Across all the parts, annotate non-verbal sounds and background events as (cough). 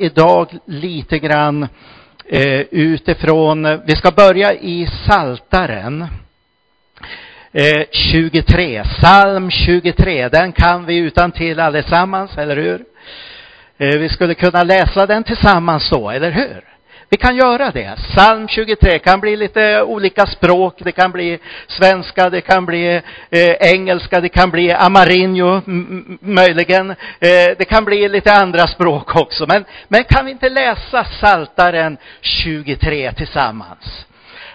idag lite grann eh, utifrån, vi ska börja i Saltaren. Eh, 23, psalm 23, den kan vi utan till allesammans, eller hur? Eh, vi skulle kunna läsa den tillsammans då, eller hur? Vi kan göra det. Psalm 23 kan bli lite olika språk. Det kan bli svenska, det kan bli eh, engelska, det kan bli amarinjo möjligen. Eh, det kan bli lite andra språk också. Men, men kan vi inte läsa Saltaren 23 tillsammans?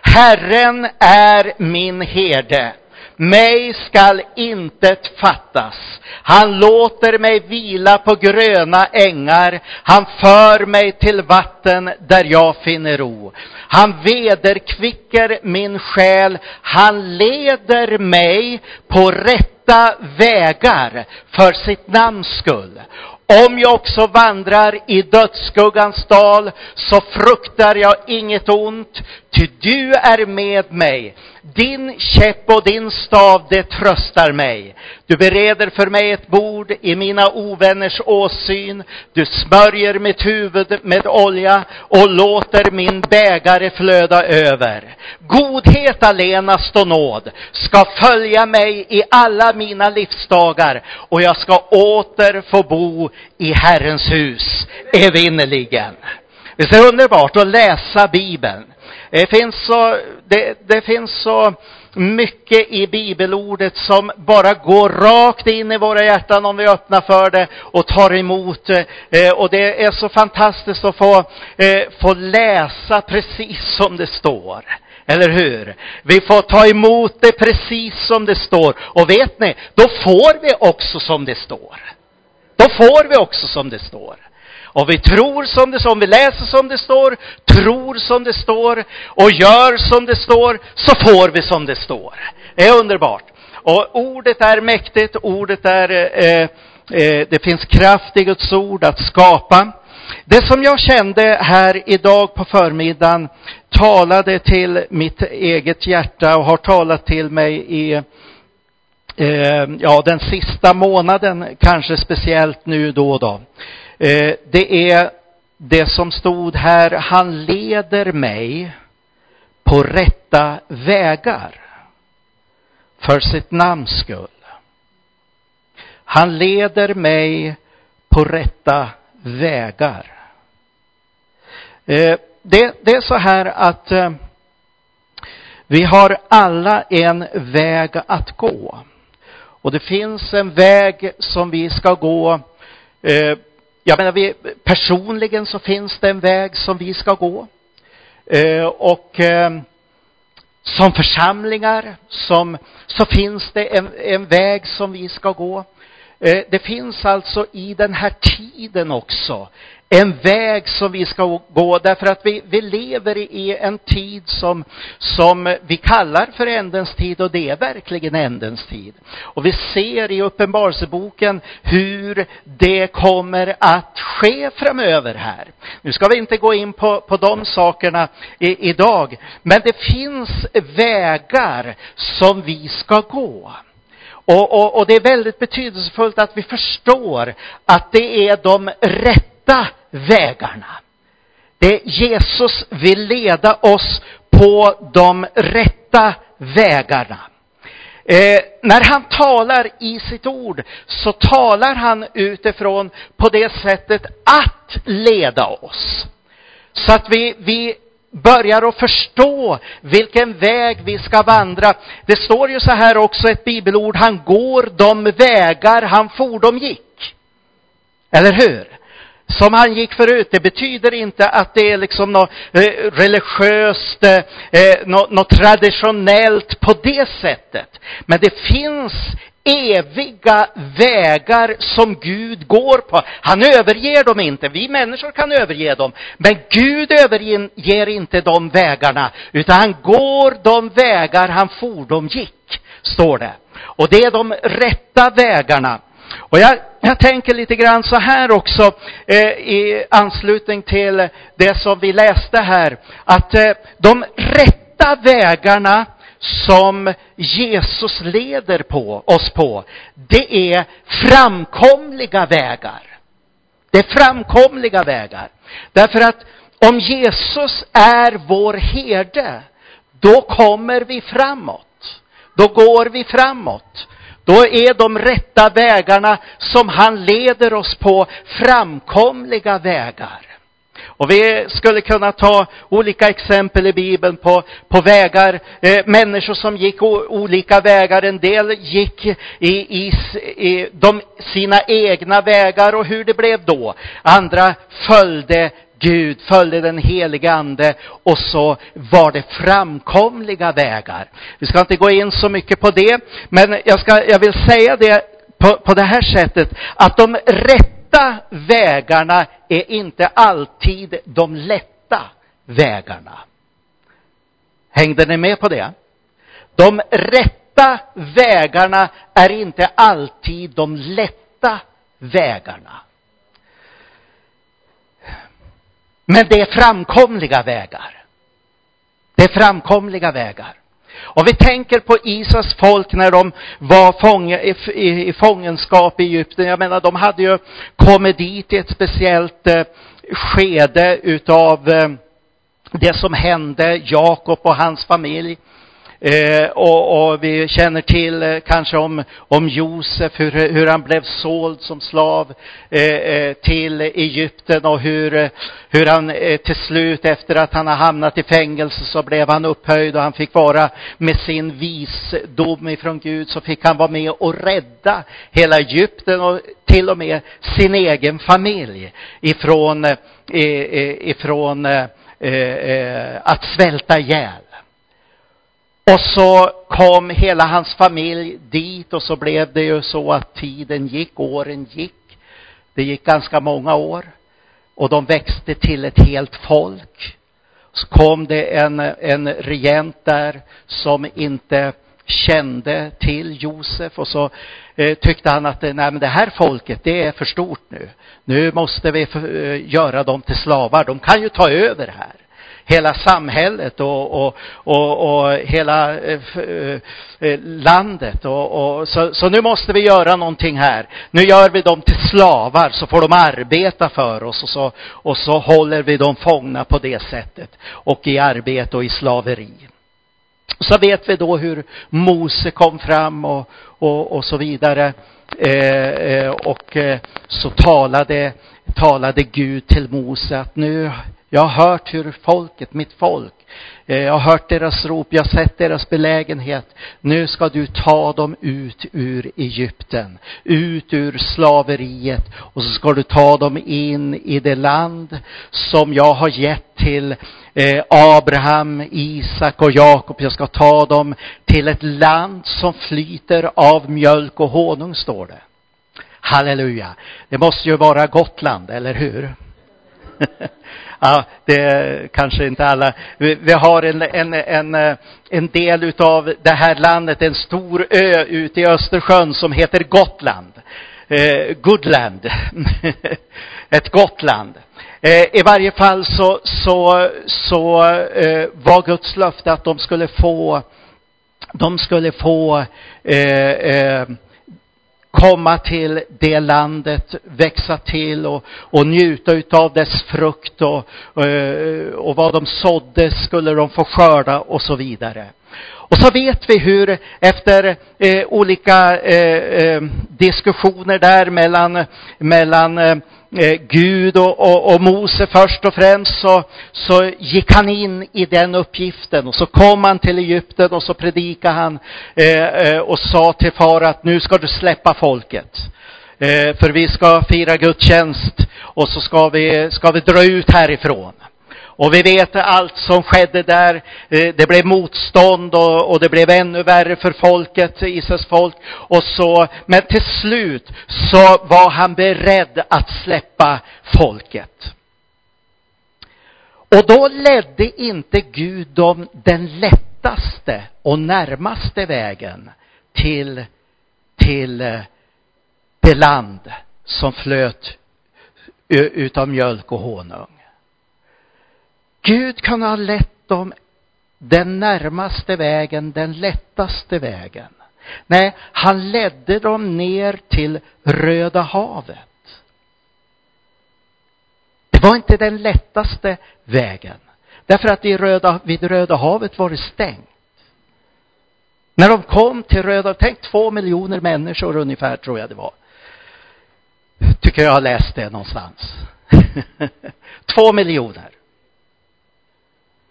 Herren är min herde. Mig skall intet fattas. Han låter mig vila på gröna ängar. Han för mig till vatten där jag finner ro. Han vederkvicker min själ. Han leder mig på rätta vägar för sitt namns skull. Om jag också vandrar i dödsskuggans dal så fruktar jag inget ont, ty du är med mig. Din käpp och din stav, det tröstar mig. Du bereder för mig ett bord i mina ovänners åsyn. Du smörjer mitt huvud med olja och låter min bägare flöda över. Godhet allenast och nåd ska följa mig i alla mina livsdagar och jag ska åter få bo i Herrens hus evinnerligen. Det är det underbart att läsa Bibeln. Det finns så, det, det finns så mycket i bibelordet som bara går rakt in i våra hjärtan om vi öppnar för det och tar emot det. Eh, och det är så fantastiskt att få, eh, få läsa precis som det står. Eller hur? Vi får ta emot det precis som det står. Och vet ni, då får vi också som det står. Då får vi också som det står. Och vi tror som det står, om vi läser som det står, tror som det står och gör som det står, så får vi som det står. Det är underbart. Och ordet är mäktigt, ordet är, eh, eh, det finns kraft i Guds ord att skapa. Det som jag kände här idag på förmiddagen talade till mitt eget hjärta och har talat till mig i eh, ja, den sista månaden, kanske speciellt nu då och då. Eh, det är det som stod här, han leder mig på rätta vägar för sitt namns skull. Han leder mig på rätta vägar. Eh, det, det är så här att eh, vi har alla en väg att gå. Och det finns en väg som vi ska gå eh, jag menar, vi, personligen så finns det en väg som vi ska gå. Eh, och eh, som församlingar som, så finns det en, en väg som vi ska gå. Eh, det finns alltså i den här tiden också en väg som vi ska gå därför att vi, vi lever i en tid som, som vi kallar för ändens tid och det är verkligen ändens tid. Och vi ser i Uppenbarelseboken hur det kommer att ske framöver här. Nu ska vi inte gå in på, på de sakerna i, idag, men det finns vägar som vi ska gå. Och, och, och, det är väldigt betydelsefullt att vi förstår att det är de rätta vägarna. Det Jesus vill leda oss på de rätta vägarna. Eh, när han talar i sitt ord så talar han utifrån på det sättet att leda oss. Så att vi, vi börjar att förstå vilken väg vi ska vandra. Det står ju så här också ett bibelord, han går de vägar han fordom gick. Eller hur? Som han gick förut, det betyder inte att det är liksom något eh, religiöst, eh, eh något, något traditionellt på det sättet. Men det finns eviga vägar som Gud går på. Han överger dem inte. Vi människor kan överge dem. Men Gud överger inte de vägarna, utan han går de vägar han fordom gick, står det. Och det är de rätta vägarna. Och jag, jag tänker lite grann så här också eh, i anslutning till det som vi läste här, att eh, de rätta vägarna som Jesus leder på, oss på, det är framkomliga vägar. Det är framkomliga vägar. Därför att om Jesus är vår herde, då kommer vi framåt. Då går vi framåt. Då är de rätta vägarna som han leder oss på framkomliga vägar. Och vi skulle kunna ta olika exempel i Bibeln på, på vägar, eh, människor som gick o, olika vägar. En del gick i, i, i de, sina egna vägar och hur det blev då. Andra följde Gud, följde den helige Ande och så var det framkomliga vägar. Vi ska inte gå in så mycket på det, men jag, ska, jag vill säga det på, på det här sättet, att de rätta vägarna är inte alltid de lätta vägarna. Hängde ni med på det? De rätta vägarna är inte alltid de lätta vägarna. Men det är framkomliga vägar. Det är framkomliga vägar. Och vi tänker på Israels folk när de var fånge, i, i, i fångenskap i Egypten. Jag menar, de hade ju kommit dit i ett speciellt eh, skede utav eh, det som hände Jakob och hans familj. Eh, och, och, vi känner till eh, kanske om, om Josef, hur, hur han blev såld som slav eh, eh till Egypten och hur, eh, hur han eh, till slut efter att han har hamnat i fängelse så blev han upphöjd och han fick vara med sin visdom ifrån Gud så fick han vara med och rädda hela Egypten och till och med sin egen familj ifrån, eh, eh, ifrån eh, att svälta ihjäl. Och så kom hela hans familj dit och så blev det ju så att tiden gick, åren gick. Det gick ganska många år. Och de växte till ett helt folk. Så kom det en, en regent där som inte kände till Josef och så eh, tyckte han att nej, men det här folket, det är för stort nu. Nu måste vi för, eh, göra dem till slavar. De kan ju ta över här hela samhället och, och, och, och hela eh, eh, eh, landet. Och, och, så, så nu måste vi göra någonting här. Nu gör vi dem till slavar så får de arbeta för oss och så, och så håller vi dem fångna på det sättet och i arbete och i slaveri. Så vet vi då hur Mose kom fram och, och, och så vidare. Eh, eh och så talade, talade Gud till Mose att nu jag har hört hur folket, mitt folk, eh, jag har hört deras rop, jag har sett deras belägenhet. Nu ska du ta dem ut ur Egypten, ut ur slaveriet och så ska du ta dem in i det land som jag har gett till eh, Abraham, Isak och Jakob. Jag ska ta dem till ett land som flyter av mjölk och honung, står det. Halleluja. Det måste ju vara Gotland, eller hur? (laughs) ja, det är kanske inte alla. Vi, vi har en, en, en, eh, en del utav det här landet, en stor ö ute i Östersjön som heter Gotland. Eh, Goodland. (laughs) Ett Gotland. Eh, I varje fall så, så, så eh, var Guds löfte att de skulle få, de skulle få eh, eh komma till det landet, växa till och, och njuta utav dess frukt och, eh, och vad de sådde skulle de få skörda och så vidare. Och så vet vi hur efter eh, olika eh, eh diskussioner där mellan, mellan eh, Eh, Gud och, och, och, Mose först och främst så, så gick han in i den uppgiften och så kom han till Egypten och så predikade han eh, eh och sa till far att nu ska du släppa folket. Eh, för vi ska fira gudstjänst och så ska vi, ska vi dra ut härifrån. Och vi vet allt som skedde där. Eh, det blev motstånd och, och det blev ännu värre för folket, Israels folk. Och så, men till slut så var han beredd att släppa folket. Och då ledde inte Gud dem den lättaste och närmaste vägen till, till eh, det land som flöt utav mjölk och honung. Gud kan ha lett dem den närmaste vägen, den lättaste vägen. Nej, han ledde dem ner till Röda havet. Det var inte den lättaste vägen. Därför att i Röda, vid Röda havet var det stängt. När de kom till Röda, tänk två miljoner människor ungefär tror jag det var. Tycker jag har läst det någonstans. (laughs) två miljoner.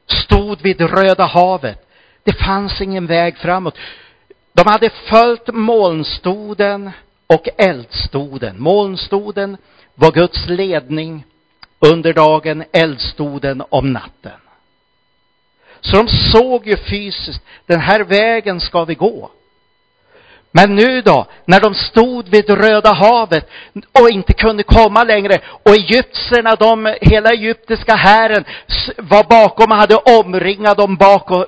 Stod vid Röda havet. Det fanns ingen väg framåt. De hade följt molnstoden och eldstoden. Molnstoden var Guds ledning under dagen, eldstoden om natten. Så de såg ju fysiskt, den här vägen ska vi gå. Men nu då, när de stod vid Röda havet och inte kunde komma längre och egyptierna, de, hela egyptiska hären var bakom och hade omringat dem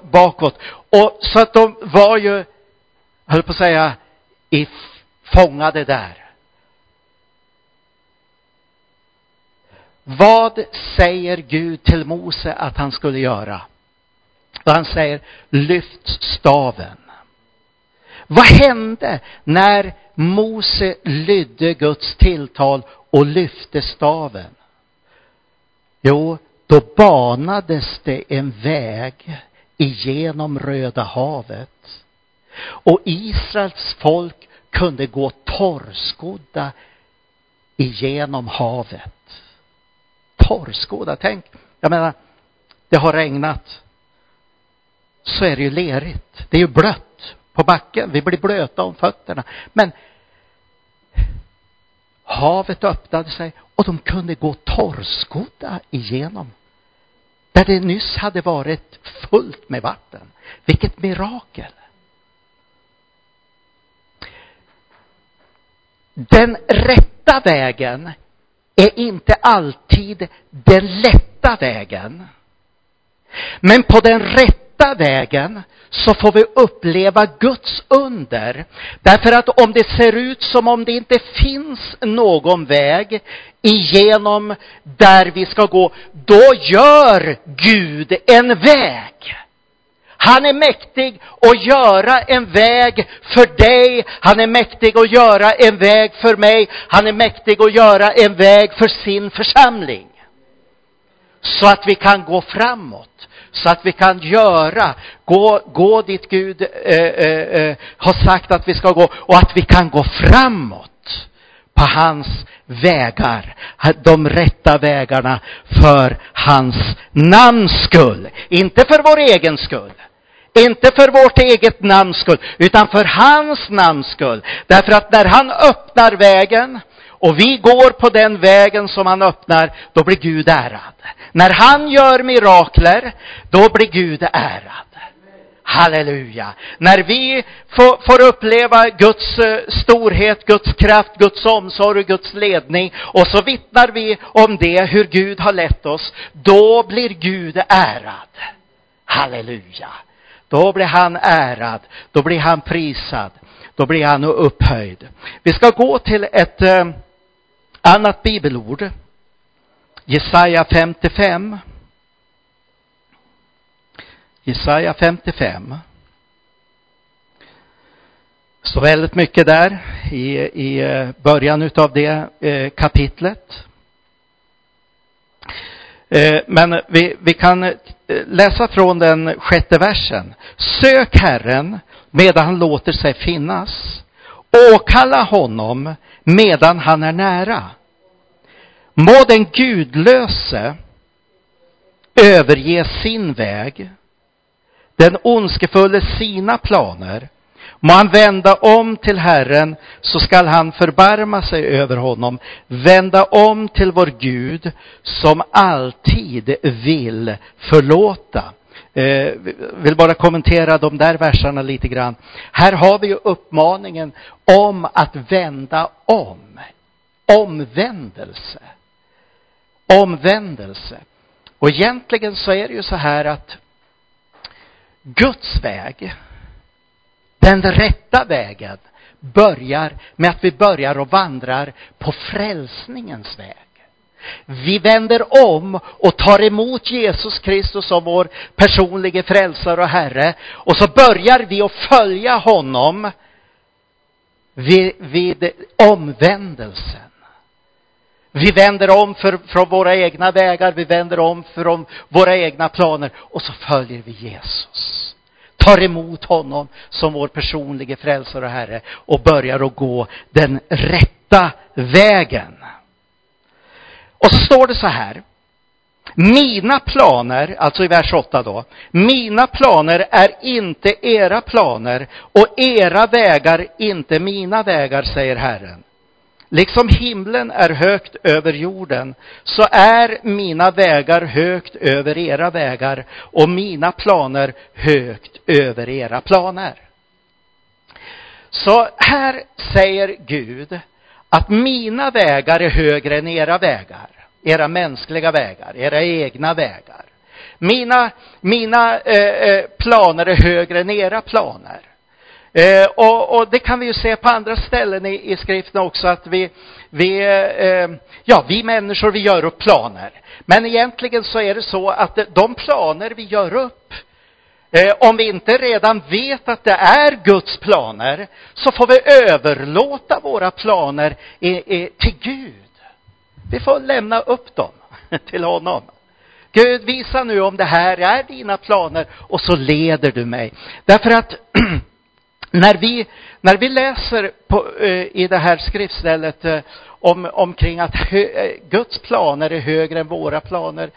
bakåt. Och så att de var ju, höll på att säga, i, fångade där. Vad säger Gud till Mose att han skulle göra? Och han säger, lyft staven. Vad hände när Mose lydde Guds tilltal och lyfte staven? Jo, då banades det en väg igenom Röda havet. Och Israels folk kunde gå torrskodda igenom havet. Torrskodda, tänk, jag menar, det har regnat så är det ju lerigt. Det är ju blött på backen. Vi blir blöta om fötterna. Men havet öppnade sig och de kunde gå torrskodda igenom. Där det nyss hade varit fullt med vatten. Vilket mirakel! Den rätta vägen är inte alltid den lätta vägen. Men på den rätta vägen så får vi uppleva Guds under. Därför att om det ser ut som om det inte finns någon väg igenom där vi ska gå, då gör Gud en väg. Han är mäktig att göra en väg för dig. Han är mäktig att göra en väg för mig. Han är mäktig att göra en väg för sin församling. Så att vi kan gå framåt så att vi kan göra, gå, gå dit Gud eh, eh, eh, har sagt att vi ska gå och att vi kan gå framåt på hans vägar, de rätta vägarna för hans namns skull. Inte för vår egen skull. Inte för vårt eget namns skull, utan för hans namns skull. Därför att när han öppnar vägen och vi går på den vägen som han öppnar, då blir Gud ärad. När han gör mirakler, då blir Gud ärad. Halleluja. När vi får, uppleva Guds eh, storhet, Guds kraft, Guds omsorg och Guds ledning och så vittnar vi om det, hur Gud har lett oss, då blir Gud ärad. Halleluja. Då blir han ärad, då blir han prisad, då blir han upphöjd. Vi ska gå till ett eh, annat bibelord Jesaja 55. Jesaja 55. Så väldigt mycket där i, i eh, början utav det eh, kapitlet. Eh, men vi, vi kan eh, läsa från den sjätte versen. Sök Herren medan han låter sig finnas. Åkalla honom medan han är nära. Må den gudlöse överge sin väg, den ondskefulle sina planer. Må han vända om till Herren, så skall han förbarma sig över honom. Vända om till vår Gud, som alltid vill förlåta. Eh, vill bara kommentera de där verserna lite grann. Här har vi ju uppmaningen om att vända om. Omvändelse omvändelse. Och egentligen så är det ju så här att Guds väg, den rätta vägen, börjar med att vi börjar och vandrar på frälsningens väg. Vi vänder om och tar emot Jesus Kristus som vår personliga frälsare och Herre. Och så börjar vi att följa honom vid, vid omvändelsen. Vi vänder om för, från våra egna vägar, vi vänder om från våra egna planer och så följer vi Jesus. Tar emot honom som vår personliga frälsare och Herre och börjar att gå den rätta vägen. Och så står det så här. Mina planer, alltså i vers 8 då, mina planer är inte era planer och era vägar inte mina vägar, säger Herren. Liksom himlen är högt över jorden, så är mina vägar högt över era vägar och mina planer högt över era planer. Så här säger Gud att mina vägar är högre än era vägar, era mänskliga vägar, era egna vägar. Mina, mina eh, eh planer är högre än era planer. Eh, och, och, det kan vi ju se på andra ställen i, i skriften också att vi, vi, eh, ja, vi människor, vi gör upp planer. Men egentligen så är det så att de planer vi gör upp, eh, om vi inte redan vet att det är Guds planer, så får vi överlåta våra planer i, i, till Gud. Vi får lämna upp dem (laughs) till honom. Gud, visa nu om det här är dina planer och så leder du mig. Därför att (clears throat) när vi, när vi läser på, eh, i det här skriftstället eh, om, omkring att hö, eh, Guds planer är högre än våra planer,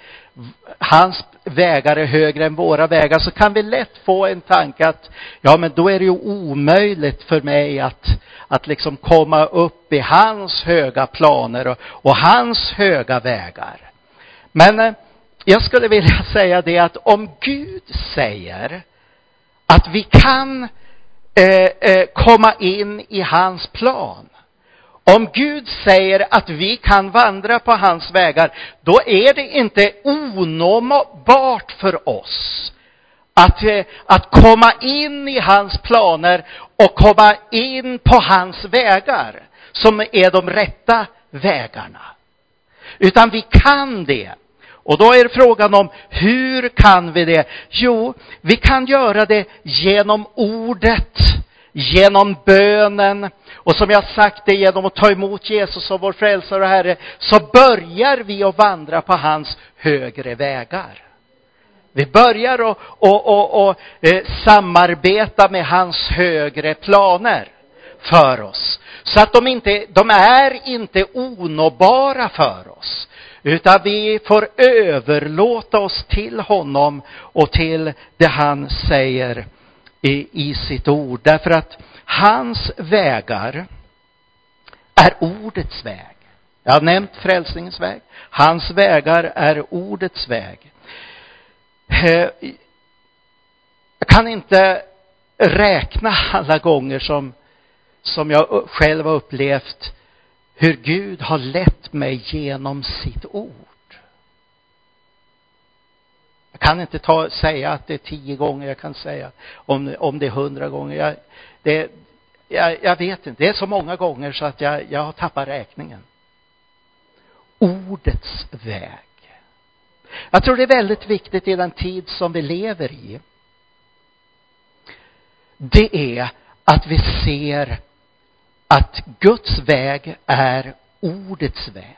hans vägar är högre än våra vägar, så kan vi lätt få en tanke att, ja men då är det ju omöjligt för mig att, att liksom komma upp i hans höga planer och, och hans höga vägar. Men eh, jag skulle vilja (laughs) säga det att om Gud säger att vi kan eh, Eh, eh, komma in i hans plan. Om Gud säger att vi kan vandra på hans vägar, då är det inte onåbart för oss att, eh, att komma in i hans planer och komma in på hans vägar, som är de rätta vägarna. Utan vi kan det och då är frågan om hur kan vi det? Jo, vi kan göra det genom ordet, genom bönen och som jag sagt det genom att ta emot Jesus som vår frälsare och Herre så börjar vi att vandra på hans högre vägar. Vi börjar att och, och, och, eh, samarbeta med hans högre planer för oss. Så att de inte, de är inte onåbara för oss. Utan vi får överlåta oss till honom och till det han säger i, i sitt ord. Därför att hans vägar är ordets väg. Jag har nämnt frälsningens väg. Hans vägar är ordets väg. Eh, jag kan inte räkna alla gånger som, som jag själv har upplevt hur Gud har lett mig genom sitt ord. Jag kan inte ta, säga att det är tio gånger, jag kan säga om, om det är hundra gånger. Jag, det, jag, jag vet inte, det är så många gånger så att jag, jag har tappat räkningen. Ordets väg. Jag tror det är väldigt viktigt i den tid som vi lever i. Det är att vi ser att Guds väg är ordets väg.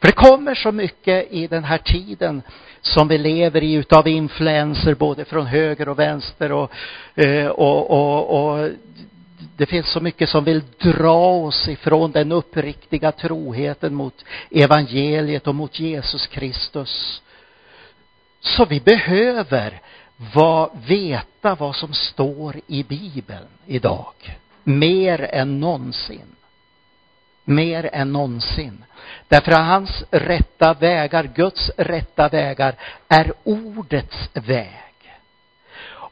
För det kommer så mycket i den här tiden som vi lever i utav influenser både från höger och vänster och, eh, och, och, och det finns så mycket som vill dra oss ifrån den uppriktiga troheten mot evangeliet och mot Jesus Kristus. Så vi behöver vad, veta vad som står i Bibeln idag mer än någonsin. Mer än någonsin. Därför att hans rätta vägar, Guds rätta vägar, är ordets väg.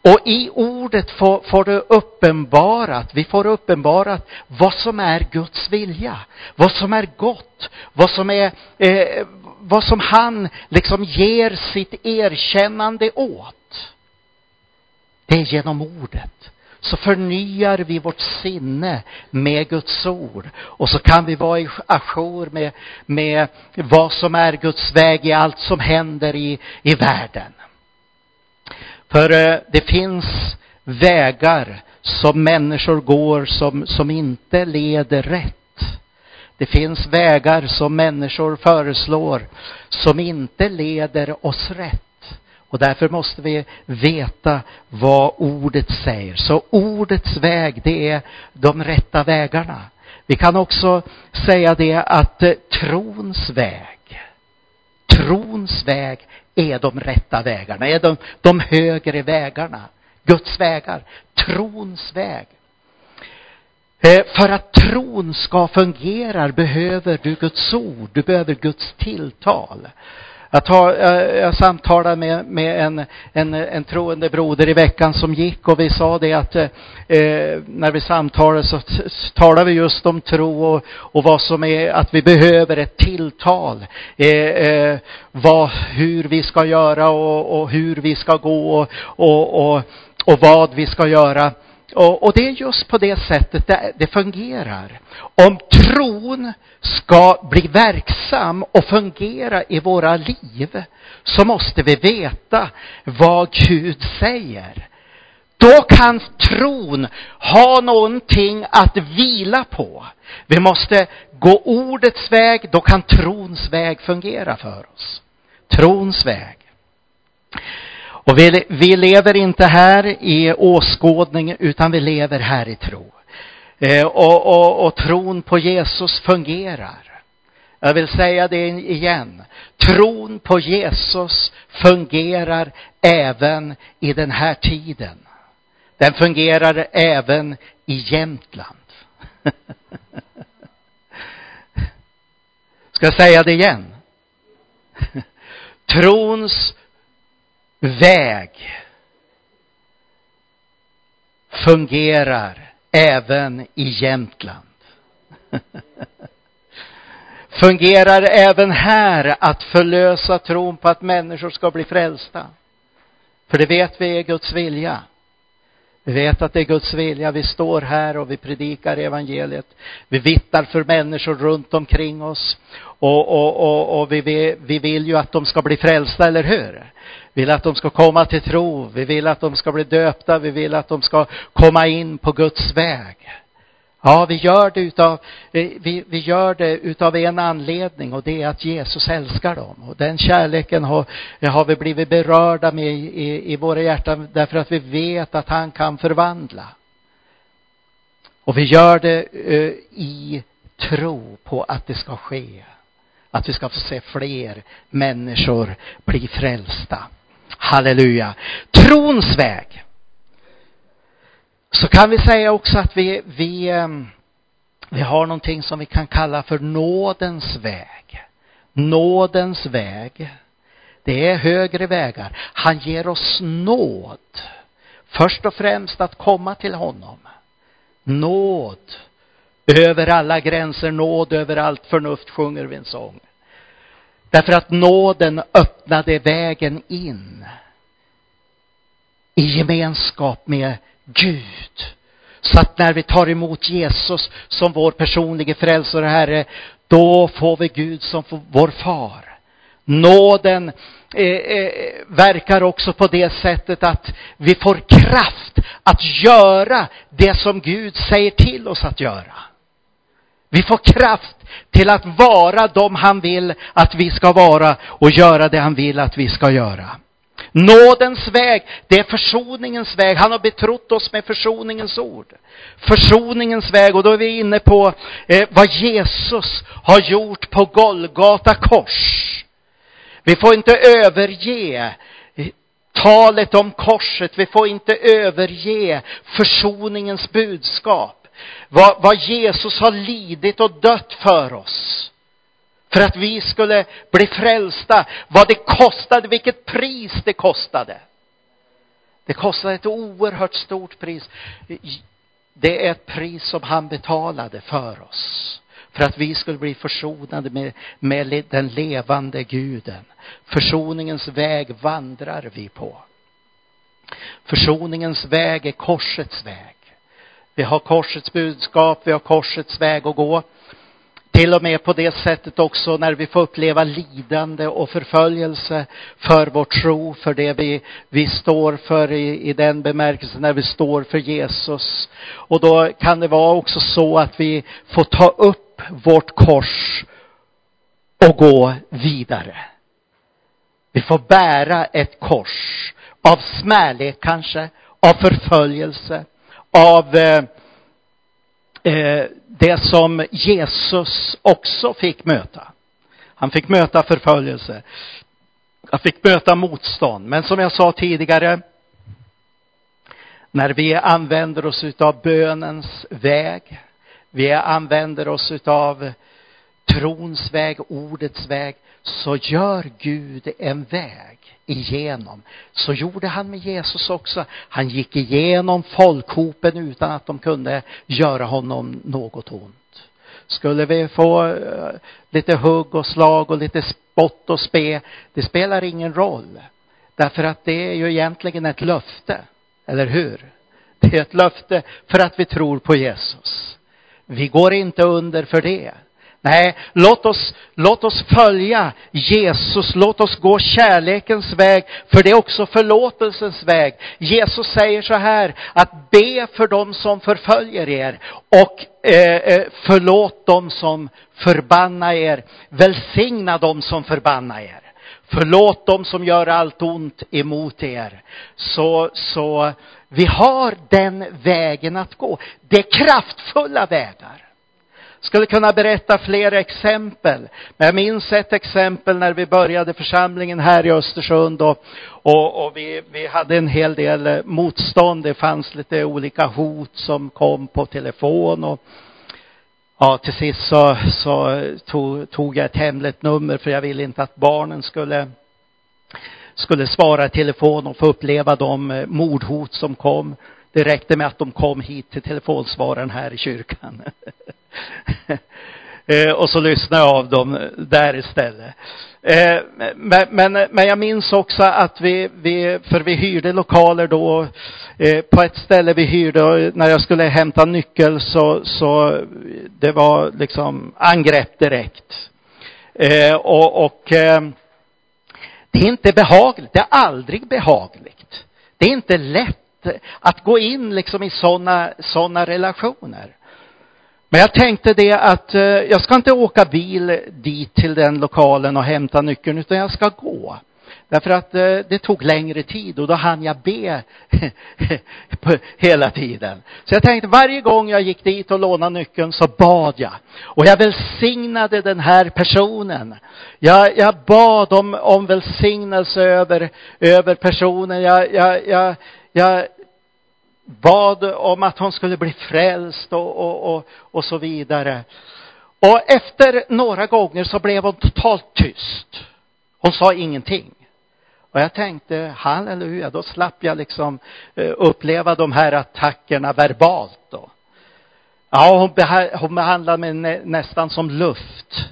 Och i ordet får, får du uppenbarat, vi får uppenbarat vad som är Guds vilja, vad som är gott, vad som är, eh, vad som han liksom ger sitt erkännande åt. Det är genom ordet så förnyar vi vårt sinne med Guds ord. Och så kan vi vara i ajour med, med vad som är Guds väg i allt som händer i, i världen. För eh, det finns vägar som människor går som, som inte leder rätt. Det finns vägar som människor föreslår som inte leder oss rätt. Och därför måste vi veta vad ordet säger. Så ordets väg, det är de rätta vägarna. Vi kan också säga det att eh, trons väg, trons väg är de rätta vägarna, är de, de högre vägarna. Guds vägar, trons väg. Eh, för att tron ska fungera behöver du Guds ord, du behöver Guds tilltal. Jag, tar, jag, jag samtalade med, med en, en, en troende broder i veckan som gick och vi sa det att eh, när vi samtalade så talade vi just om tro och, och vad som är att vi behöver ett tilltal. Eh, eh, vad, hur vi ska göra och, och hur vi ska gå och, och, och, och vad vi ska göra. Och, och, det är just på det sättet det, det, fungerar. Om tron ska bli verksam och fungera i våra liv så måste vi veta vad Gud säger. Då kan tron ha någonting att vila på. Vi måste gå ordets väg, då kan trons väg fungera för oss. Trons väg. Och vi, vi lever inte här i åskådning utan vi lever här i tro. Eh, och, och, och tron på Jesus fungerar. Jag vill säga det igen. Tron på Jesus fungerar även i den här tiden. Den fungerar även i Jämtland. (laughs) Ska jag säga det igen? (laughs) Trons väg fungerar även i Jämtland. (laughs) fungerar även här att förlösa tron på att människor ska bli frälsta. För det vet vi är Guds vilja. Vi vet att det är Guds vilja. Vi står här och vi predikar evangeliet. Vi vittnar för människor runt omkring oss. Och, och, och, och vi, vi vill ju att de ska bli frälsta, eller hur? Vi vill att de ska komma till tro. Vi vill att de ska bli döpta. Vi vill att de ska komma in på Guds väg. Ja, vi gör det utav, eh, vi, vi gör det utav en anledning och det är att Jesus älskar dem. Och den kärleken har, har vi blivit berörda med i, i våra hjärtan därför att vi vet att han kan förvandla. Och vi gör det uh, i tro på att det ska ske. Att vi ska få se fler människor bli frälsta. Halleluja. Trons väg så kan vi säga också att vi, vi, ehm, vi har någonting som vi kan kalla för nådens väg. Nådens väg. Det är högre vägar. Han ger oss nåd. Först och främst att komma till honom. Nåd över alla gränser, nåd över allt förnuft sjunger vi en sång. Därför att nåden öppnade vägen in i gemenskap med Gud. Så att när vi tar emot Jesus som vår personliga frälsare och Herre, då får vi Gud som vår far. Nåden eh, eh, verkar också på det sättet att vi får kraft att göra det som Gud säger till oss att göra. Vi får kraft till att vara de han vill att vi ska vara och göra det han vill att vi ska göra. Nådens väg, det är försoningens väg. Han har betrott oss med försoningens ord. Försoningens väg, och då är vi inne på eh, vad Jesus har gjort på Golgata kors. Vi får inte överge eh, talet om korset. Vi får inte överge försoningens budskap. Vad, vad Jesus har lidit och dött för oss för att vi skulle bli frälsta. Vad det kostade, vilket pris det kostade. Det kostade ett oerhört stort pris. Det är ett pris som han betalade för oss. För att vi skulle bli försonade med, med den levande guden. Försoningens väg vandrar vi på. Försoningens väg är korsets väg. Vi har korsets budskap, vi har korsets väg att gå till och med på det sättet också när vi får uppleva lidande och förföljelse för vår tro, för det vi, vi står för i, i den bemärkelsen när vi står för Jesus. Och då kan det vara också så att vi får ta upp vårt kors och gå vidare. Vi får bära ett kors av smärlek kanske, av förföljelse, av eh, Eh, det som Jesus också fick möta. Han fick möta förföljelse. Han fick möta motstånd. Men som jag sa tidigare, när vi använder oss utav bönens väg, vi använder oss utav trons väg, ordets väg, så gör Gud en väg igenom. Så gjorde han med Jesus också. Han gick igenom folkhopen utan att de kunde göra honom något ont. Skulle vi få eh, lite hugg och slag och lite spott och spe, det spelar ingen roll. Därför att det är ju egentligen ett löfte, eller hur? Det är ett löfte för att vi tror på Jesus. Vi går inte under för det. Nej, låt oss, låt oss följa Jesus, låt oss gå kärlekens väg, för det är också förlåtelsens väg. Jesus säger så här, att be för dem som förföljer er och eh, eh förlåt dem som förbannar er, välsigna dem som förbannar er. Förlåt dem som gör allt ont emot er. Så, så vi har den vägen att gå. Det är kraftfulla vägar skulle kunna berätta fler exempel. Men jag minns ett exempel när vi började församlingen här i Östersund och, och, och vi, vi hade en hel del eh, motstånd. Det fanns lite olika hot som kom på telefon och ja, till sist så, så eh, tog, tog jag ett hemligt nummer för jag ville inte att barnen skulle skulle svara i telefon och få uppleva de eh, mordhot som kom. Det räckte med att de kom hit till telefonsvararen här i kyrkan. (laughs) Eh, och så lyssnade jag av dem där istället. Eh, men, men, men jag minns också att vi, vi, för vi hyrde lokaler då, eh, på ett ställe vi hyrde, när jag skulle hämta nyckel så, så det var liksom angrepp direkt. Och, och det är inte behagligt, det är aldrig behagligt. Det är inte lätt att gå in liksom i sådana såna relationer. Men jag tänkte det att eh, jag ska inte åka bil dit till den lokalen och hämta nyckeln, utan jag ska gå. Därför att eh, det tog längre tid och då hann jag be (laughs) hela tiden. Så jag tänkte varje gång jag gick dit och lånade nyckeln så bad jag. Och jag välsignade den här personen. Jag, jag bad om, om välsignelse över, över personen. Jag, jag, jag, jag bad om att hon skulle bli frälst och, och, och, och så vidare. Och efter några gånger så blev hon totalt tyst. Hon sa ingenting. Och jag tänkte, halleluja, då slapp jag liksom eh, uppleva de här attackerna verbalt då. Ja, hon, behandlade mig nästan som luft.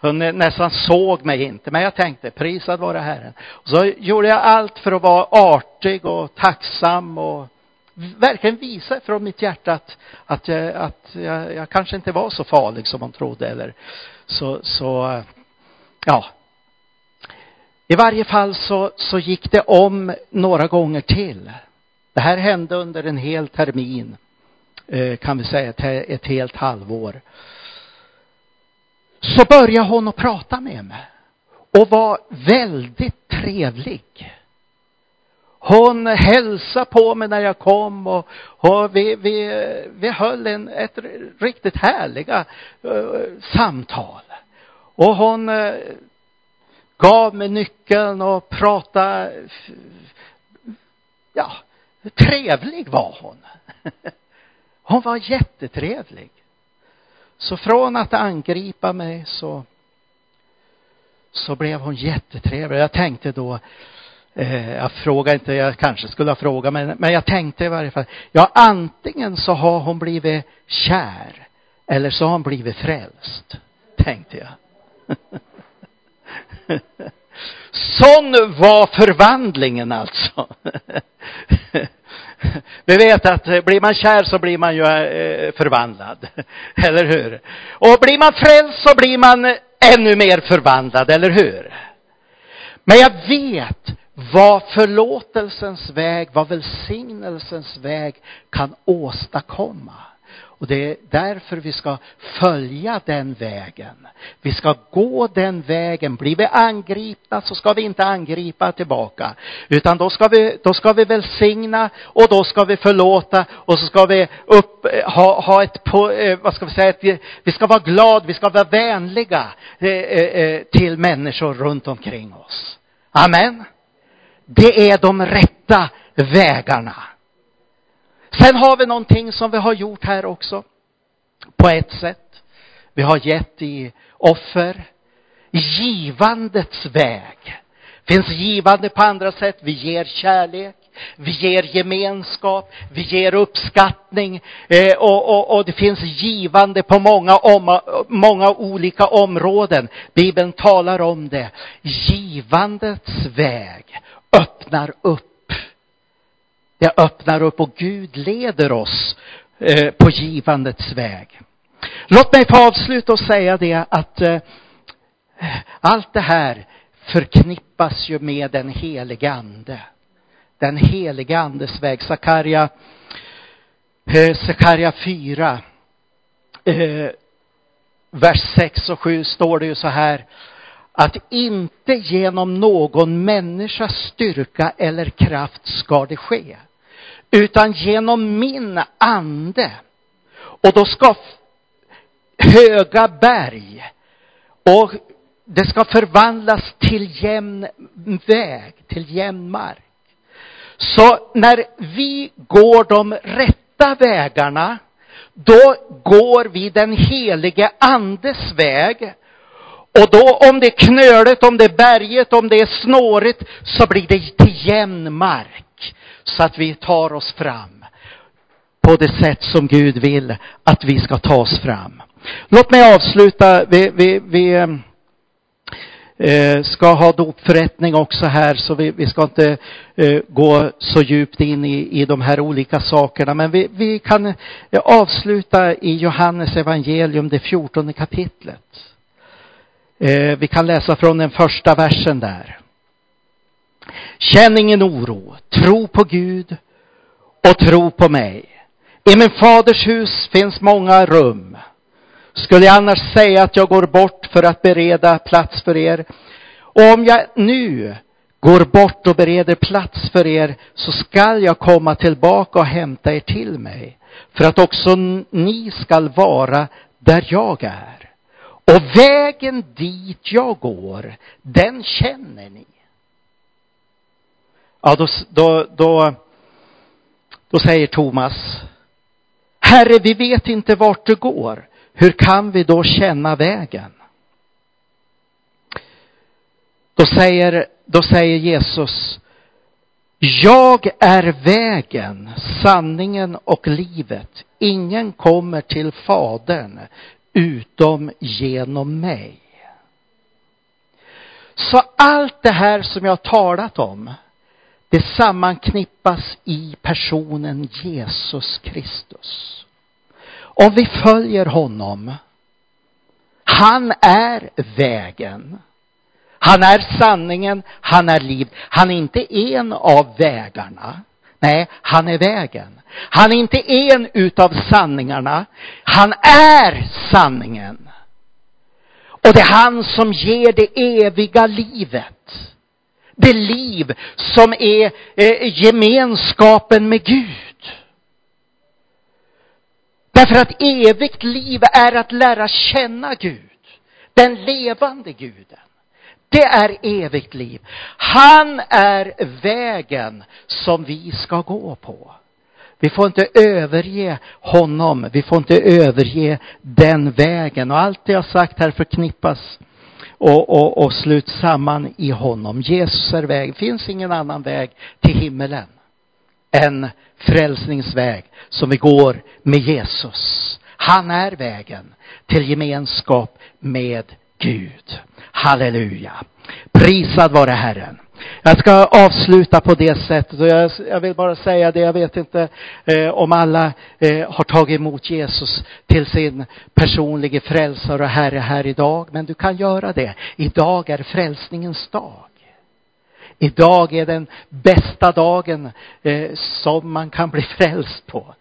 Hon nästan såg mig inte, men jag tänkte, prisad vare Herren. Så gjorde jag allt för att vara artig och tacksam och verkligen visa från mitt hjärta att, att, jag, att jag, jag kanske inte var så farlig som hon trodde eller så, så ja. I varje fall så, så gick det om några gånger till. Det här hände under en hel termin, eh, kan vi säga, ett, ett helt halvår. Så började hon att prata med mig och var väldigt trevlig. Hon hälsade på mig när jag kom och, och vi, vi, vi höll en, ett riktigt härliga uh, samtal. Och hon uh, gav mig nyckeln och pratade, ja, trevlig var hon. (laughs) Hon var jättetrevlig. Så från att angripa mig så, så blev hon jättetrevlig. Jag tänkte då, Eh, jag frågar inte, jag kanske skulle ha frågat, men, men jag tänkte i varje fall, ja antingen så har hon blivit kär eller så har hon blivit frälst, tänkte jag. (laughs) Sån var förvandlingen alltså. (laughs) (laughs) Vi vet att eh, blir man kär så blir man ju eh, förvandlad. (laughs) Eller hur? Och blir man frälst så blir man eh, ännu mer förvandlad, eller hur? Men jag vet vad förlåtelsens väg, vad välsignelsens väg kan åstadkomma. Och det är därför vi ska följa den vägen. Vi ska gå den vägen. Blir vi angripna så ska vi inte angripa tillbaka. Utan då ska vi, då ska vi välsigna och då ska vi förlåta och så ska vi upp, ha, ha ett, eh, vad ska vi säga, ett, vi ska vara glada, vi ska vara vänliga eh, eh, till människor runt omkring oss. Amen. Det är de rätta vägarna. Sen har vi någonting som vi har gjort här också. På ett sätt. Vi har gett i offer. Givandets väg. Finns givande på andra sätt. Vi ger kärlek. Vi ger gemenskap, vi ger uppskattning eh, och, och, och, det finns givande på många, om, många olika områden. Bibeln talar om det. Givandets väg öppnar upp det öppnar upp och Gud leder oss eh, på givandets väg. Låt mig få avsluta och säga det att eh, allt det här förknippas ju med den helige ande. Den helige andes väg. Sakarja, eh, Sakarja 4, eh, vers 6 och 7 står det ju så här att inte genom någon människas styrka eller kraft ska det ske utan genom min ande. Och då ska höga berg och det ska förvandlas till jämn väg, till jämn mark. Så när vi går de rätta vägarna, då går vi den helige andes väg. Och då om det är knöligt, om det är berget, om det är snårigt, så blir det till jämn mark så att vi tar oss fram på det sätt som Gud vill att vi ska ta oss fram. Låt mig avsluta. Vi, vi, vi eh, eh, ska ha dopförrättning också här, så vi, vi ska inte eh, gå så djupt in i, i de här olika sakerna. Men vi, vi kan eh, avsluta i Johannes evangelium, det fjortonde kapitlet. Eh, vi kan läsa från den första versen där. Känn ingen oro. Tro på Gud och tro på mig. I min faders hus finns många rum. Skulle jag annars säga att jag går bort för att bereda plats för er? Och om jag nu går bort och bereder plats för er så skall jag komma tillbaka och hämta er till mig för att också ni skall vara där jag är. Och vägen dit jag går, den känner ni. Ja, då, då, då, då säger Thomas, Herre, vi vet inte vart du går. Hur kan vi då känna vägen? Då säger, då säger Jesus, jag är vägen, sanningen och livet. Ingen kommer till Fadern utom genom mig. Så allt det här som jag har talat om, det sammanknippas i personen Jesus Kristus. Om vi följer honom, han är vägen. Han är sanningen, han är liv. Han är inte en av vägarna. Nej, han är vägen. Han är inte en utav sanningarna. Han är sanningen. Och det är han som ger det eviga livet det liv som är eh, gemenskapen med Gud. Därför att evigt liv är att lära känna Gud, den levande guden. Det är evigt liv. Han är vägen som vi ska gå på. Vi får inte överge honom. Vi får inte överge den vägen. Och allt det jag sagt här förknippas och, och, och slut samman i honom. Jesus är väg. Det finns ingen annan väg till himmelen än frälsningsväg som vi går med Jesus. Han är vägen till gemenskap med Gud. Halleluja. Prisad vare Herren. Jag ska avsluta på det sättet och jag, jag vill bara säga det, jag vet inte eh, om alla eh, har tagit emot Jesus till sin personliga frälsare och Herre här idag, men du kan göra det. Idag är frälsningens dag. Idag är den bästa dagen eh, som man kan bli frälst på.